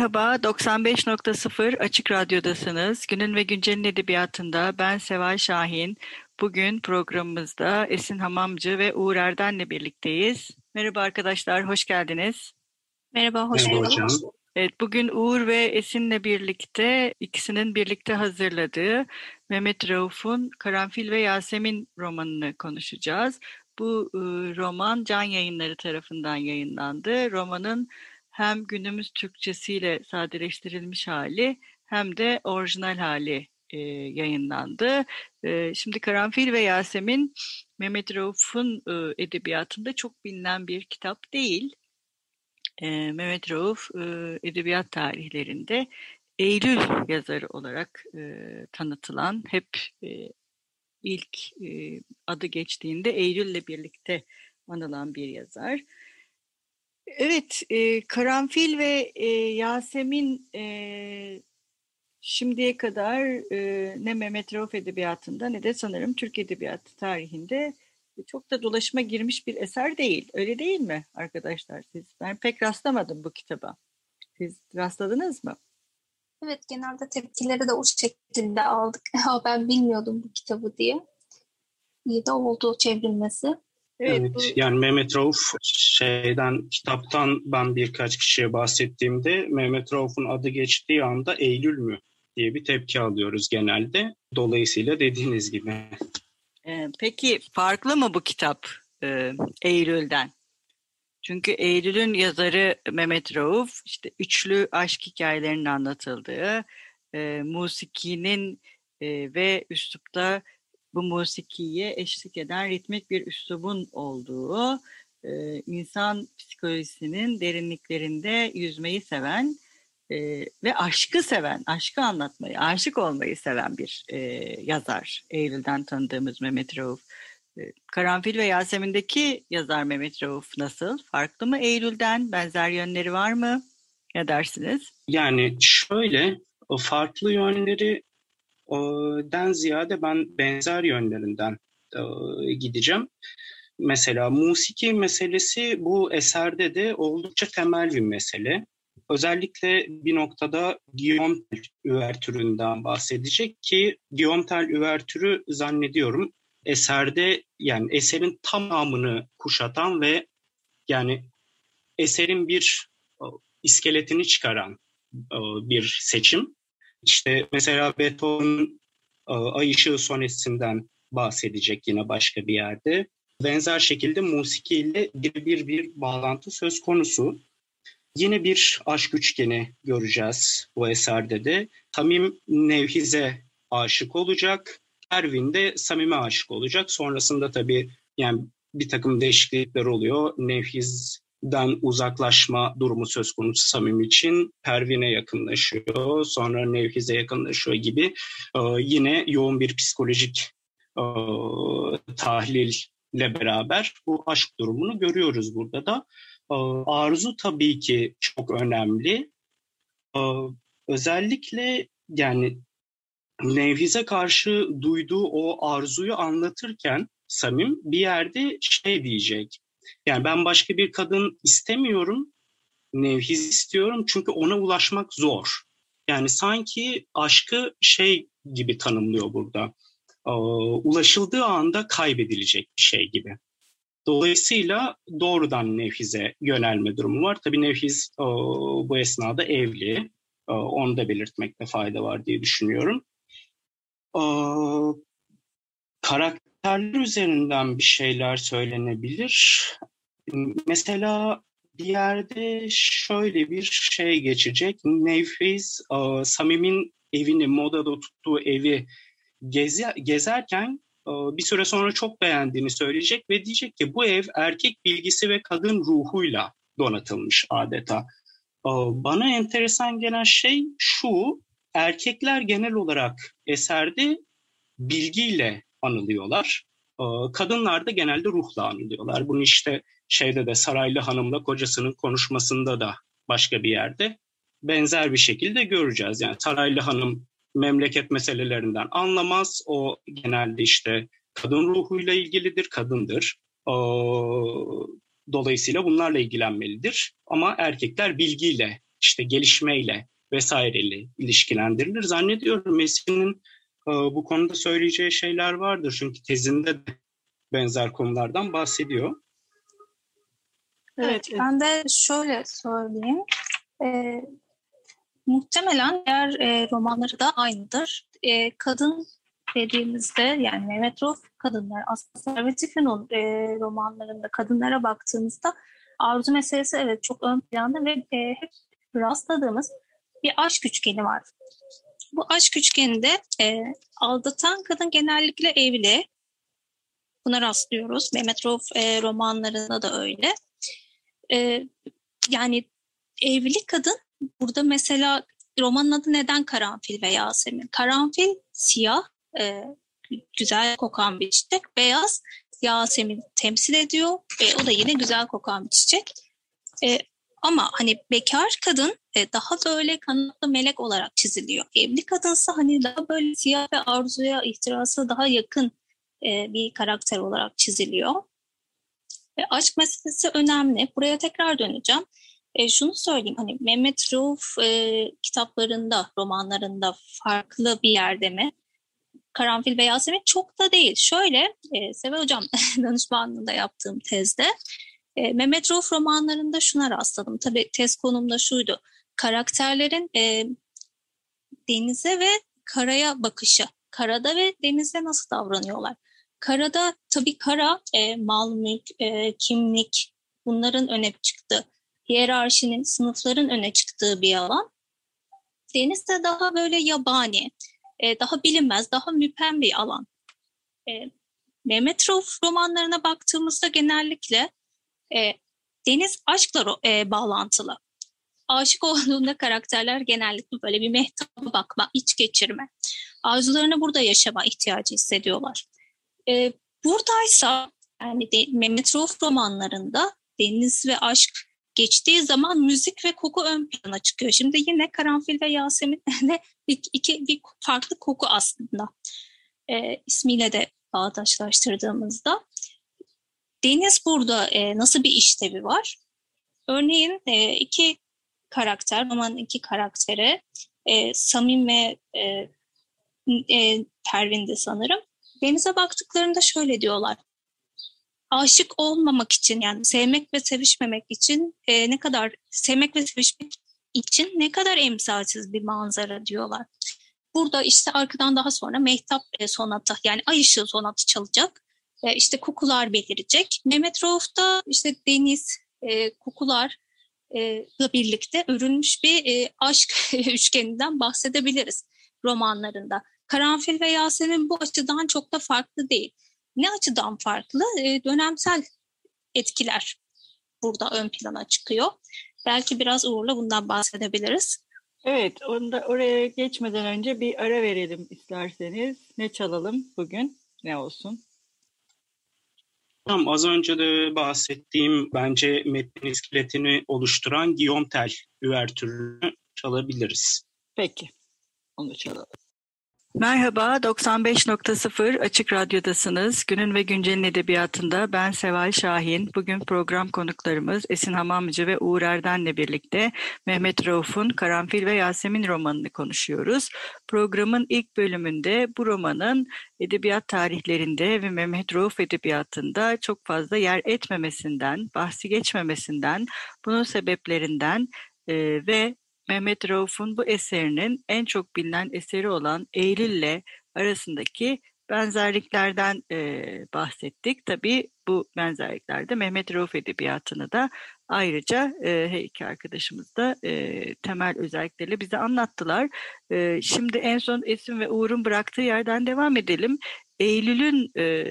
Merhaba, 95.0 Açık Radyo'dasınız. Günün ve Güncel'in edebiyatında ben Seval Şahin. Bugün programımızda Esin Hamamcı ve Uğur Erden'le birlikteyiz. Merhaba arkadaşlar, hoş geldiniz. Merhaba, hoş bulduk. Evet, bugün Uğur ve Esin'le birlikte ikisinin birlikte hazırladığı Mehmet Rauf'un Karanfil ve Yasemin romanını konuşacağız. Bu e, roman Can Yayınları tarafından yayınlandı. Romanın hem günümüz Türkçesiyle sadeleştirilmiş hali hem de orijinal hali e, yayınlandı. E, şimdi Karanfil ve Yasemin Mehmet Rauf'un e, edebiyatında çok bilinen bir kitap değil. E, Mehmet Rauf e, edebiyat tarihlerinde Eylül yazarı olarak e, tanıtılan, hep e, ilk e, adı geçtiğinde Eylül'le birlikte anılan bir yazar. Evet, e, Karanfil ve e, Yasemin e, şimdiye kadar e, ne Mehmet Rauf edebiyatında ne de sanırım Türk edebiyatı tarihinde çok da dolaşıma girmiş bir eser değil. Öyle değil mi arkadaşlar siz? Ben pek rastlamadım bu kitaba. Siz rastladınız mı? Evet, genelde tepkileri de o şekilde aldık. Ben bilmiyordum bu kitabı diye. İyi de oldu çevrilmesi. Evet, Evet, bu, yani Mehmet Rauf şeyden kitaptan ben birkaç kişiye bahsettiğimde Mehmet Rauf'un adı geçtiği anda Eylül mü diye bir tepki alıyoruz genelde. Dolayısıyla dediğiniz gibi. e, peki farklı mı bu kitap e, Eylül'den? Çünkü Eylül'ün yazarı Mehmet Rauf, işte üçlü aşk hikayelerinin anlatıldığı, e, musikinin e, ve üslupta bu musikiye eşlik eden ritmik bir üslubun olduğu, e, insan psikolojisinin derinliklerinde yüzmeyi seven e, ve aşkı seven, aşkı anlatmayı, aşık olmayı seven bir e, yazar. Eylül'den tanıdığımız Mehmet Rauf. E, Karanfil ve Yasemin'deki yazar Mehmet Rauf nasıl? Farklı mı Eylül'den? Benzer yönleri var mı? Ne dersiniz? Yani şöyle o farklı yönleri den ziyade ben benzer yönlerinden gideceğim. Mesela musiki meselesi bu eserde de oldukça temel bir mesele. Özellikle bir noktada Guillaume Tell üvertüründen bahsedecek ki Guillaume Tell üvertürü zannediyorum eserde yani eserin tamamını kuşatan ve yani eserin bir iskeletini çıkaran bir seçim. İşte mesela Beethoven'ın e, Ay Işığı sonesinden bahsedecek yine başka bir yerde. Benzer şekilde musikiyle bir bir bir bağlantı söz konusu. Yine bir aşk üçgeni göreceğiz bu eserde de. Tamim Nevhiz'e aşık olacak. Ervin de Samim'e aşık olacak. Sonrasında tabii yani bir takım değişiklikler oluyor. Nevhiz'den uzaklaşma durumu söz konusu Samim için. Pervin'e yakınlaşıyor. Sonra Nevhiz'e yakınlaşıyor gibi. Ee, yine yoğun bir psikolojik e, tahlille beraber bu aşk durumunu görüyoruz burada da. Ee, arzu tabii ki çok önemli. Ee, özellikle yani Nevhiz'e karşı duyduğu o arzuyu anlatırken Samim bir yerde şey diyecek. Yani ben başka bir kadın istemiyorum, Nevhiz istiyorum çünkü ona ulaşmak zor. Yani sanki aşkı şey gibi tanımlıyor burada. Ulaşıldığı anda kaybedilecek bir şey gibi. Dolayısıyla doğrudan Nevhiz'e yönelme durumu var. Tabii Nevhiz bu esnada evli. Onu da belirtmekte fayda var diye düşünüyorum. E, karakterler üzerinden bir şeyler söylenebilir. Mesela bir yerde şöyle bir şey geçecek. Nevhiz, e, Samim'in evini, modada tuttuğu evi gezi, gezerken bir süre sonra çok beğendiğini söyleyecek ve diyecek ki bu ev erkek bilgisi ve kadın ruhuyla donatılmış adeta. Bana enteresan gelen şey şu, erkekler genel olarak eserde bilgiyle anılıyorlar. Kadınlar da genelde ruhla anılıyorlar. Bunu işte şeyde de Saraylı Hanım'la kocasının konuşmasında da başka bir yerde benzer bir şekilde göreceğiz. Yani Saraylı Hanım memleket meselelerinden anlamaz. O genelde işte kadın ruhuyla ilgilidir, kadındır. Dolayısıyla bunlarla ilgilenmelidir. Ama erkekler bilgiyle, işte gelişmeyle vesaireyle ilişkilendirilir. Zannediyorum Mesih'in bu konuda söyleyeceği şeyler vardır. Çünkü tezinde de benzer konulardan bahsediyor. Evet, evet. ben de şöyle söyleyeyim. Ee, muhtemelen diğer e, romanları da aynıdır. E, kadın dediğimizde yani Mehmet Rauf kadınlar aslında Servet-i e, romanlarında kadınlara baktığımızda arzu meselesi evet çok ön planda ve e, hep rastladığımız bir aşk üçgeni var. Bu aşk üçgeninde e, aldatan kadın genellikle evli. Buna rastlıyoruz. Mehmet Rauf e, romanlarında da öyle. E, yani evli kadın burada mesela romanın adı neden Karanfil ve Yasemin? Karanfil siyah, e, güzel kokan bir çiçek. Beyaz Yasemin temsil ediyor. E, o da yine güzel kokan bir çiçek. E, ama hani bekar kadın e, daha böyle kanatlı melek olarak çiziliyor. Evli kadınsa hani daha böyle siyah ve arzuya, ihtirasa daha yakın e, bir karakter olarak çiziliyor. E, aşk meselesi önemli. Buraya tekrar döneceğim. E, şunu söyleyeyim hani Mehmet Rauf e, kitaplarında, romanlarında farklı bir yerde mi? Karanfil ve Yasemin çok da değil. Şöyle, e, Seve Hocam danışmanlığında yaptığım tezde e, Mehmet Rauf romanlarında şuna rastladım. Tabii tez konumda şuydu. Karakterlerin e, denize ve karaya bakışı. Karada ve denizde nasıl davranıyorlar? Karada tabii kara e, mal, mülk, e, kimlik bunların öne çıktı. Hiyerarşinin, sınıfların öne çıktığı bir alan. Deniz de daha böyle yabani, e, daha bilinmez, daha müpem bir alan. E, Mehmet Rauf romanlarına baktığımızda genellikle e, deniz aşkla e, bağlantılı. Aşık olduğunda karakterler genellikle böyle bir mehtaba bakma, iç geçirme. Arzularını burada yaşama ihtiyacı hissediyorlar. E, buradaysa yani de, Mehmet Rauf romanlarında deniz ve aşk geçtiği zaman müzik ve koku ön plana çıkıyor. Şimdi yine Karanfil ve Yasemin'le iki, iki bir farklı koku aslında. E, ismiyle de bağdaşlaştırdığımızda. Deniz burada e, nasıl bir işlevi var? Örneğin e, iki karakter, romanın iki karakteri e, Samim ve e, e, Pervin'de sanırım. Denize baktıklarında şöyle diyorlar. Aşık olmamak için yani sevmek ve sevişmemek için e, ne kadar sevmek ve sevişmek için ne kadar emsalsiz bir manzara diyorlar. Burada işte arkadan daha sonra Mehtap e, sonatı yani Ay ışığı sonatı çalacak e, işte kokular belirecek. Mehmet Rauf'ta işte deniz, e, kokular e, birlikte örülmüş bir e, aşk üçgeninden bahsedebiliriz romanlarında. Karanfil ve Yasemin bu açıdan çok da farklı değil. Ne açıdan farklı? E, dönemsel etkiler burada ön plana çıkıyor. Belki biraz Uğur'la bundan bahsedebiliriz. Evet, onda oraya geçmeden önce bir ara verelim isterseniz. Ne çalalım bugün? Ne olsun? Tamam, az önce de bahsettiğim bence metnin iskeletini oluşturan Guillaume Tell üvertürünü çalabiliriz. Peki, onu çalalım. Merhaba, 95.0 Açık Radyo'dasınız. Günün ve Güncel'in edebiyatında ben Seval Şahin. Bugün program konuklarımız Esin Hamamcı ve Uğur Erden'le birlikte Mehmet Rauf'un Karanfil ve Yasemin romanını konuşuyoruz. Programın ilk bölümünde bu romanın edebiyat tarihlerinde ve Mehmet Rauf edebiyatında çok fazla yer etmemesinden, bahsi geçmemesinden, bunun sebeplerinden e, ve Mehmet Rauf'un bu eserinin en çok bilinen eseri olan Eylül'le arasındaki benzerliklerden e, bahsettik. Tabii bu benzerliklerde Mehmet Rauf edebiyatını da ayrıca e, her iki arkadaşımız da e, temel özellikleriyle bize anlattılar. E, şimdi en son Esin ve Uğur'un bıraktığı yerden devam edelim. Eylül'ün e,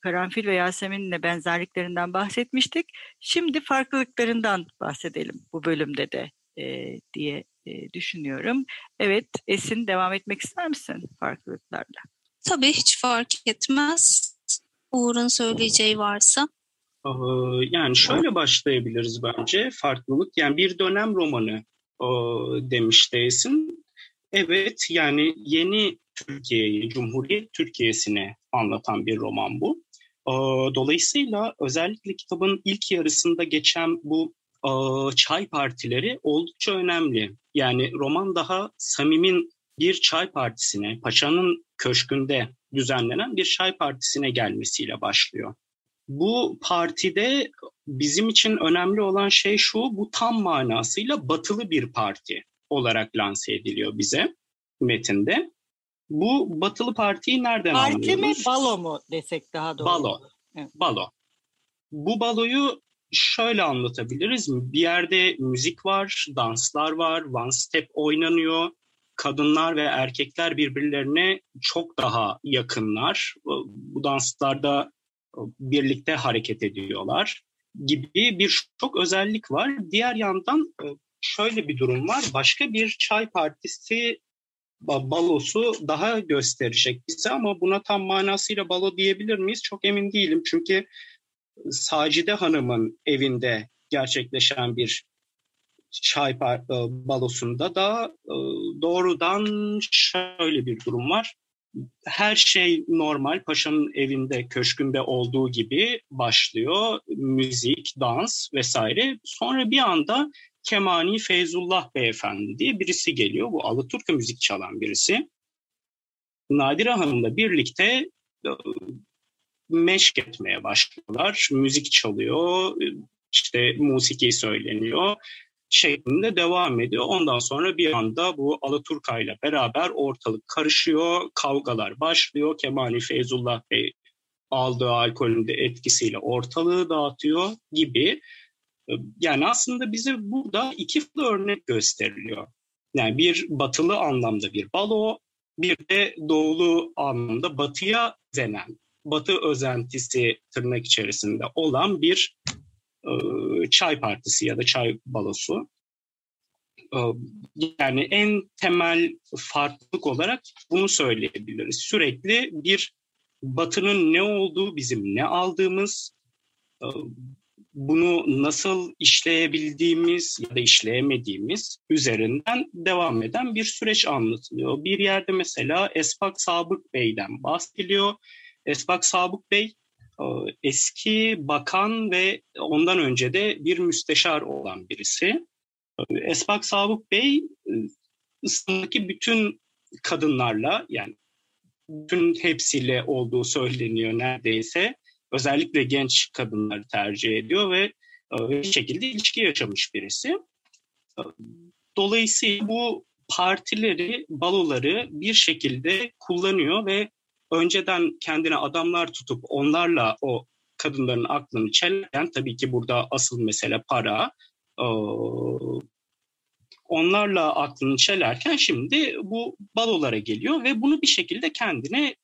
Karanfil ve Yasemin'le benzerliklerinden bahsetmiştik. Şimdi farklılıklarından bahsedelim bu bölümde de e, diye e, düşünüyorum. Evet, Esin devam etmek ister misin farklılıklarla? Tabii hiç fark etmez. Uğur'un söyleyeceği varsa. Yani şöyle başlayabiliriz bence farklılık. Yani bir dönem romanı demiş Esin. Evet yani yeni Türkiye'yi, Cumhuriyet Türkiye'sini anlatan bir roman bu. Dolayısıyla özellikle kitabın ilk yarısında geçen bu çay partileri oldukça önemli. Yani roman daha Samim'in bir çay partisine, Paşa'nın köşkünde düzenlenen bir çay partisine gelmesiyle başlıyor. Bu partide bizim için önemli olan şey şu, bu tam manasıyla batılı bir parti olarak lanse ediliyor bize metinde. Bu batılı partiyi nereden Parti anlıyoruz? Parti mi balo mu desek daha doğru? Balo. Evet. Balo. Bu baloyu şöyle anlatabiliriz. Bir yerde müzik var, danslar var, one step oynanıyor. Kadınlar ve erkekler birbirlerine çok daha yakınlar. Bu danslarda birlikte hareket ediyorlar gibi bir çok özellik var. Diğer yandan şöyle bir durum var. Başka bir çay partisi balosu daha gösterecek bize ama buna tam manasıyla balo diyebilir miyiz? Çok emin değilim. Çünkü Sacide Hanım'ın evinde gerçekleşen bir çay e, balosunda da e, doğrudan şöyle bir durum var. Her şey normal paşanın evinde, köşkünde olduğu gibi başlıyor. Müzik, dans vesaire. Sonra bir anda Kemani Feyzullah Beyefendi diye birisi geliyor. Bu Alaturka müzik çalan birisi. Nadire Hanım'la birlikte e, meşk etmeye başlıyorlar. Müzik çalıyor, işte musiki söyleniyor şeklinde devam ediyor. Ondan sonra bir anda bu Alaturka ile beraber ortalık karışıyor, kavgalar başlıyor. Kemali Feyzullah Bey aldığı alkolün de etkisiyle ortalığı dağıtıyor gibi. Yani aslında bize burada iki farklı örnek gösteriliyor. Yani bir batılı anlamda bir balo, bir de doğulu anlamda batıya zenen batı özentisi tırnak içerisinde olan bir e, çay partisi ya da çay balosu. E, yani en temel farklılık olarak bunu söyleyebiliriz. Sürekli bir batının ne olduğu, bizim ne aldığımız, e, bunu nasıl işleyebildiğimiz ya da işleyemediğimiz üzerinden devam eden bir süreç anlatılıyor. Bir yerde mesela Espak Sabık Bey'den bahsediliyor. Esbak Sabık Bey e, eski bakan ve ondan önce de bir müsteşar olan birisi. E, Esbak Sabık Bey e, İstanbul'daki bütün kadınlarla yani bütün hepsiyle olduğu söyleniyor neredeyse. Özellikle genç kadınları tercih ediyor ve bir şekilde ilişki yaşamış birisi. Dolayısıyla bu partileri, baloları bir şekilde kullanıyor ve önceden kendine adamlar tutup onlarla o kadınların aklını çelerken tabii ki burada asıl mesele para. onlarla aklını çelerken şimdi bu balolara geliyor ve bunu bir şekilde kendine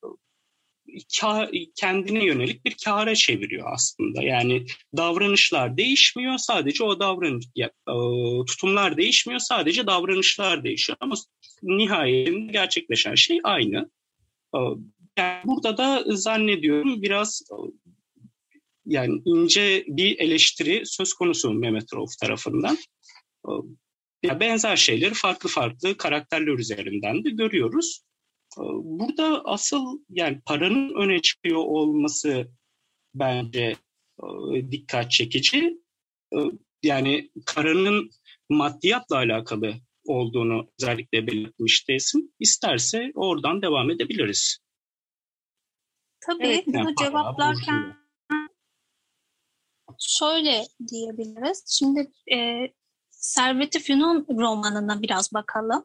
kendine yönelik bir kâra çeviriyor aslında. Yani davranışlar değişmiyor, sadece o davranış tutumlar değişmiyor, sadece davranışlar değişiyor ama nihayetinde gerçekleşen şey aynı. Yani burada da zannediyorum biraz yani ince bir eleştiri söz konusu Mehmet Rauf tarafından. Ya benzer şeyleri farklı farklı karakterler üzerinden de görüyoruz. Burada asıl yani paranın öne çıkıyor olması bence dikkat çekici. Yani paranın maddiyatla alakalı olduğunu özellikle belirtmişti isim. İsterse oradan devam edebiliriz. Tabii evet, bunu yani cevaplarken şöyle diyebiliriz. Şimdi e, Servet-i Fünun romanına biraz bakalım.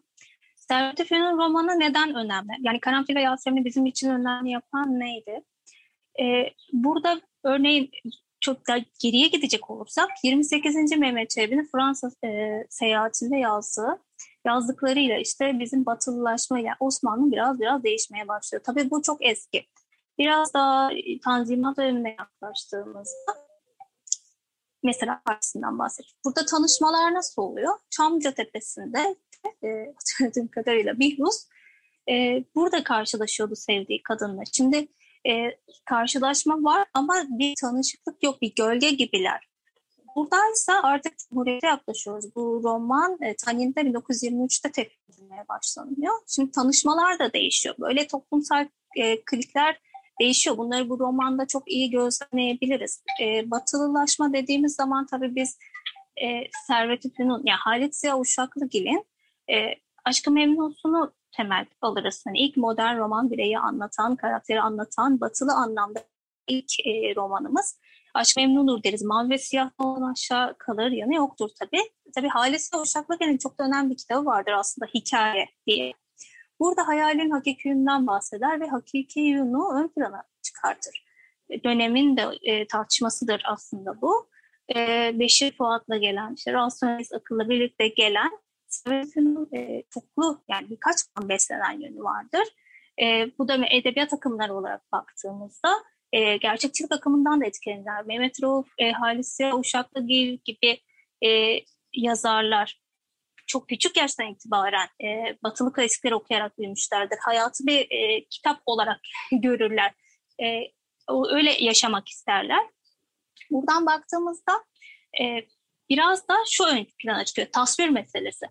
Servet-i Fünun romanı neden önemli? Yani Karanfil ve Yasemin'i bizim için önemli yapan neydi? E, burada örneğin çok da geriye gidecek olursak 28. Mehmet Çelebi'nin Fransa e, seyahatinde yazdığı yazdıklarıyla işte bizim batılılaşmayla Osmanlı biraz biraz değişmeye başlıyor. Tabii bu çok eski. Biraz daha Tanzimat dönemine yaklaştığımızda mesela partisinden bahsettik. Burada tanışmalar nasıl oluyor? Çamlıca Tepesi'nde e, kadarıyla Bihruz e, burada karşılaşıyordu sevdiği kadınla. Şimdi e, karşılaşma var ama bir tanışıklık yok, bir gölge gibiler. Buradaysa artık Cumhuriyet'e yaklaşıyoruz. Bu roman e, Tanin'de 1923'te tekrar edilmeye başlanıyor. Şimdi tanışmalar da değişiyor. Böyle toplumsal e, klikler değişiyor. Bunları bu romanda çok iyi gözlemleyebiliriz. E, batılılaşma dediğimiz zaman tabii biz e, Servet-i Fünun, yani Halit Ziya Uşaklıgil'in e, Aşkı Memnun'sunu temel alırız. Hani ilk modern roman bireyi anlatan, karakteri anlatan, batılı anlamda ilk e, romanımız. Aşk Memnun'dur deriz. Mavi ve siyah olan aşağı kalır yanı yoktur tabii. Tabii Halis ve Uşaklıgil'in çok da önemli bir kitabı vardır aslında hikaye diye Burada hayalin hakiki bahseder ve hakiki yönü ön plana çıkartır. E, dönemin de e, tartışmasıdır aslında bu. E, Beşir Fuat'la gelen, işte rasyonelist akılla birlikte gelen Servet'in e, çoklu yani birkaç kan beslenen yönü vardır. E, bu da edebiyat akımları olarak baktığımızda e, gerçekçilik akımından da etkilenirler. Mehmet Rauf, e, Halis Uşaklıgil gibi e, yazarlar çok küçük yaştan itibaren e, batılı klasikleri okuyarak büyümüşlerdir. Hayatı bir e, kitap olarak görürler. E, öyle yaşamak isterler. Buradan baktığımızda e, biraz da şu ön plana çıkıyor. Tasvir meselesi.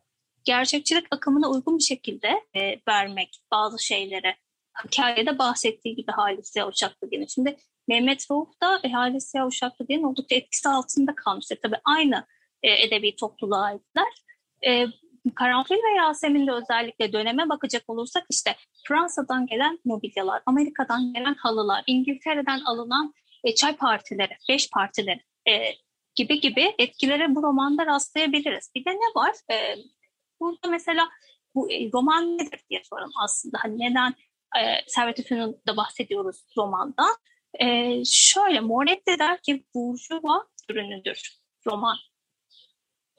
Gerçekçilik akımına uygun bir şekilde e, vermek bazı şeylere. Hikayede bahsettiği gibi Halis Ziya Uşaklıgil'in. Şimdi Mehmet Rauf da e, Halis Ziya Uşaklıgil'in oldukça etkisi altında kalmıştır. Tabii aynı e, edebi topluluğa aitler. E, Karanfil ve Yasemin'de özellikle döneme bakacak olursak işte Fransa'dan gelen mobilyalar, Amerika'dan gelen halılar, İngiltere'den alınan e, çay partileri, beş partileri e, gibi gibi etkilere bu romanda rastlayabiliriz. Bir de ne var? E, burada mesela bu e, roman nedir diye soralım aslında. Hani neden e, Servet Üfün'ün bahsediyoruz romanda? E, şöyle Moretti der ki burjuva ürünüdür roman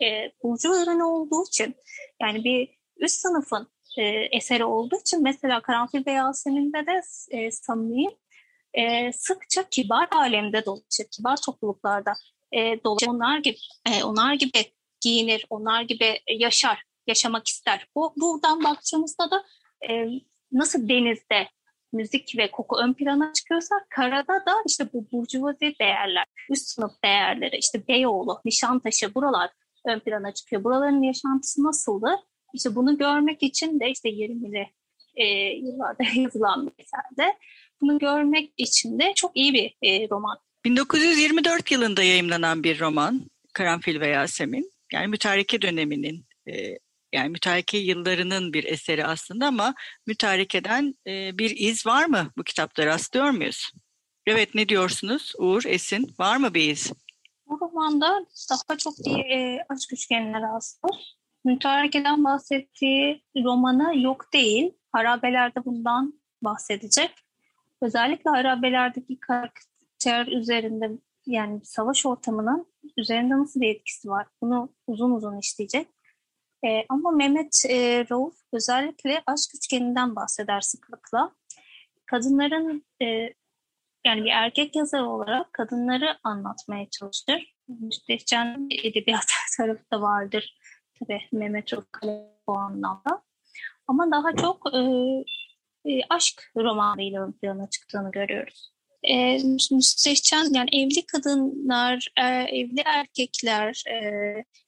e, burcu ürünü olduğu için yani bir üst sınıfın e, eseri olduğu için mesela Karanfil ve Yasemin'de de e, samimi e, sıkça kibar alemde dolaşır, kibar topluluklarda e, dolaşır. Onlar gibi, e, onlar gibi giyinir, onlar gibi yaşar, yaşamak ister. Bu buradan baktığımızda da e, nasıl denizde müzik ve koku ön plana çıkıyorsa karada da işte bu burjuvazi değerler, üst sınıf değerleri, işte Beyoğlu, Nişantaşı buralar ön plana çıkıyor. Buraların yaşantısı nasıldı? İşte bunu görmek için de işte 20'li e, yıllarda yazılan bir eserde bunu görmek için de çok iyi bir e, roman. 1924 yılında yayımlanan bir roman Karanfil ve Yasemin. Yani mütareke döneminin e, yani mütareke yıllarının bir eseri aslında ama mütarekeden e, bir iz var mı bu kitapta rastlıyor muyuz? Evet ne diyorsunuz Uğur, Esin? Var mı bir iz? Bu romanda daha çok bir e, aşk üçgenine rastlıyor. Mütareke'den bahsettiği romanı yok değil. Harabelerde bundan bahsedecek. Özellikle harabelerdeki karakter üzerinde yani savaş ortamının üzerinde nasıl bir etkisi var? Bunu uzun uzun işleyecek. E, ama Mehmet e, Rauf özellikle aşk üçgeninden bahseder sıklıkla. Kadınların e, yani bir erkek yazar olarak kadınları anlatmaya çalışır. Müstehcen edebiyat tarafı da vardır. Tabii Mehmet Rıfkale bu anlamda. Ama daha çok e, e, aşk romanıyla ön plana çıktığını görüyoruz. E, müstehcen yani evli kadınlar, e, evli erkekler, e,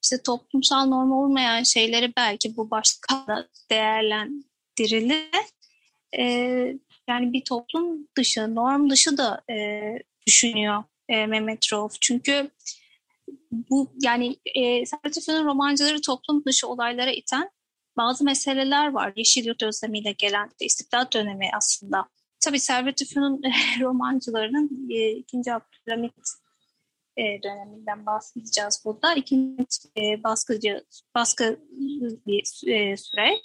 işte toplumsal norm olmayan şeyleri belki bu başka değerlendirilir. E, yani bir toplum dışı, norm dışı da e, düşünüyor e, Mehmet Rauf. Çünkü bu yani e, Servet romancıları toplum dışı olaylara iten bazı meseleler var. Yeşil Yurt özlemiyle gelen istiklal dönemi aslında. Tabii Servet Üfün'ün romancılarının e, ikinci Abdülhamit e, döneminden bahsedeceğiz burada. İkinci e, baskıcı, baskı bir e, süreç.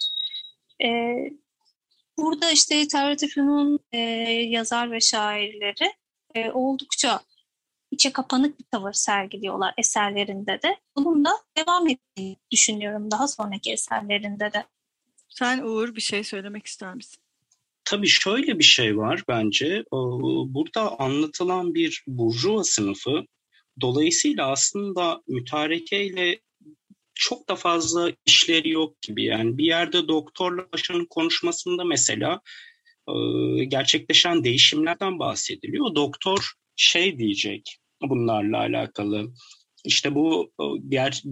E, Burada işte Efun'un e, yazar ve şairleri e, oldukça içe kapanık bir tavır sergiliyorlar eserlerinde de. Bunun da devam ettiğini düşünüyorum daha sonraki eserlerinde de. Sen Uğur bir şey söylemek ister misin? tabii şöyle bir şey var bence. Burada anlatılan bir burjuva sınıfı dolayısıyla aslında mütarekeyle çok da fazla işleri yok gibi. Yani bir yerde doktorla paşanın konuşmasında mesela gerçekleşen değişimlerden bahsediliyor. Doktor şey diyecek bunlarla alakalı. İşte bu ger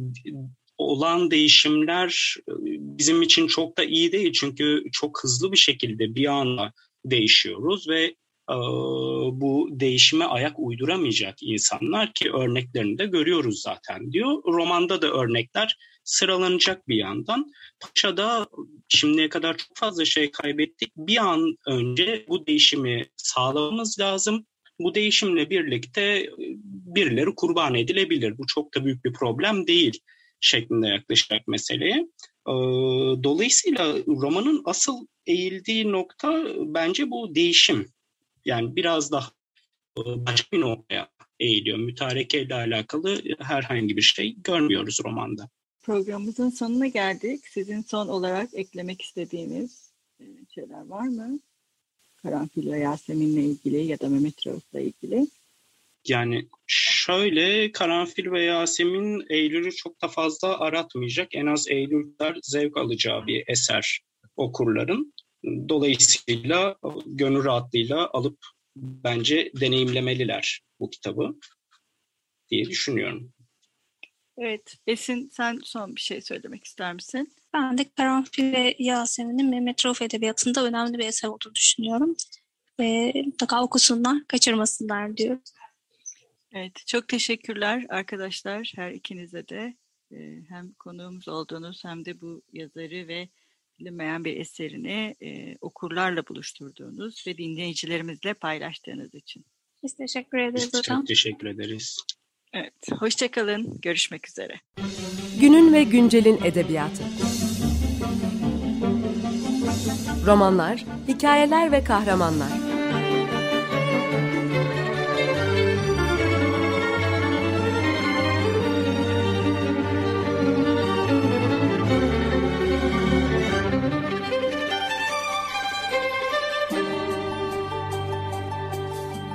olan değişimler bizim için çok da iyi değil çünkü çok hızlı bir şekilde bir anda değişiyoruz ve bu değişime ayak uyduramayacak insanlar ki örneklerini de görüyoruz zaten diyor. Romanda da örnekler sıralanacak bir yandan. Paşa'da şimdiye kadar çok fazla şey kaybettik. Bir an önce bu değişimi sağlamamız lazım. Bu değişimle birlikte birileri kurban edilebilir. Bu çok da büyük bir problem değil şeklinde yaklaşarak meseleye. Dolayısıyla romanın asıl eğildiği nokta bence bu değişim. Yani biraz daha başka bir noktaya eğiliyor. Mütareke ile alakalı herhangi bir şey görmüyoruz romanda. Programımızın sonuna geldik. Sizin son olarak eklemek istediğiniz şeyler var mı? Karanfil ve Yasemin'le ilgili ya da Mehmet Rauf'la ilgili. Yani şöyle Karanfil ve Yasemin Eylül'ü çok da fazla aratmayacak. En az Eylül'ler zevk alacağı bir eser okurların. Dolayısıyla gönül rahatlığıyla alıp bence deneyimlemeliler bu kitabı diye düşünüyorum. Evet, Esin sen son bir şey söylemek ister misin? Ben de Karanfil ve Yasemin'in Mehmet Rauf Edebiyatı'nda önemli bir eser olduğunu düşünüyorum. E, mutlaka okusunlar, kaçırmasınlar diyorum. Evet, çok teşekkürler arkadaşlar her ikinize de. Hem konuğumuz olduğunuz hem de bu yazarı ve bilinmeyen bir eserini e, okurlarla buluşturduğunuz ve dinleyicilerimizle paylaştığınız için. Biz teşekkür ederiz Biz hocam. Çok teşekkür ederiz. Evet, hoşçakalın. Görüşmek üzere. Günün ve güncelin edebiyatı. Romanlar, hikayeler ve kahramanlar.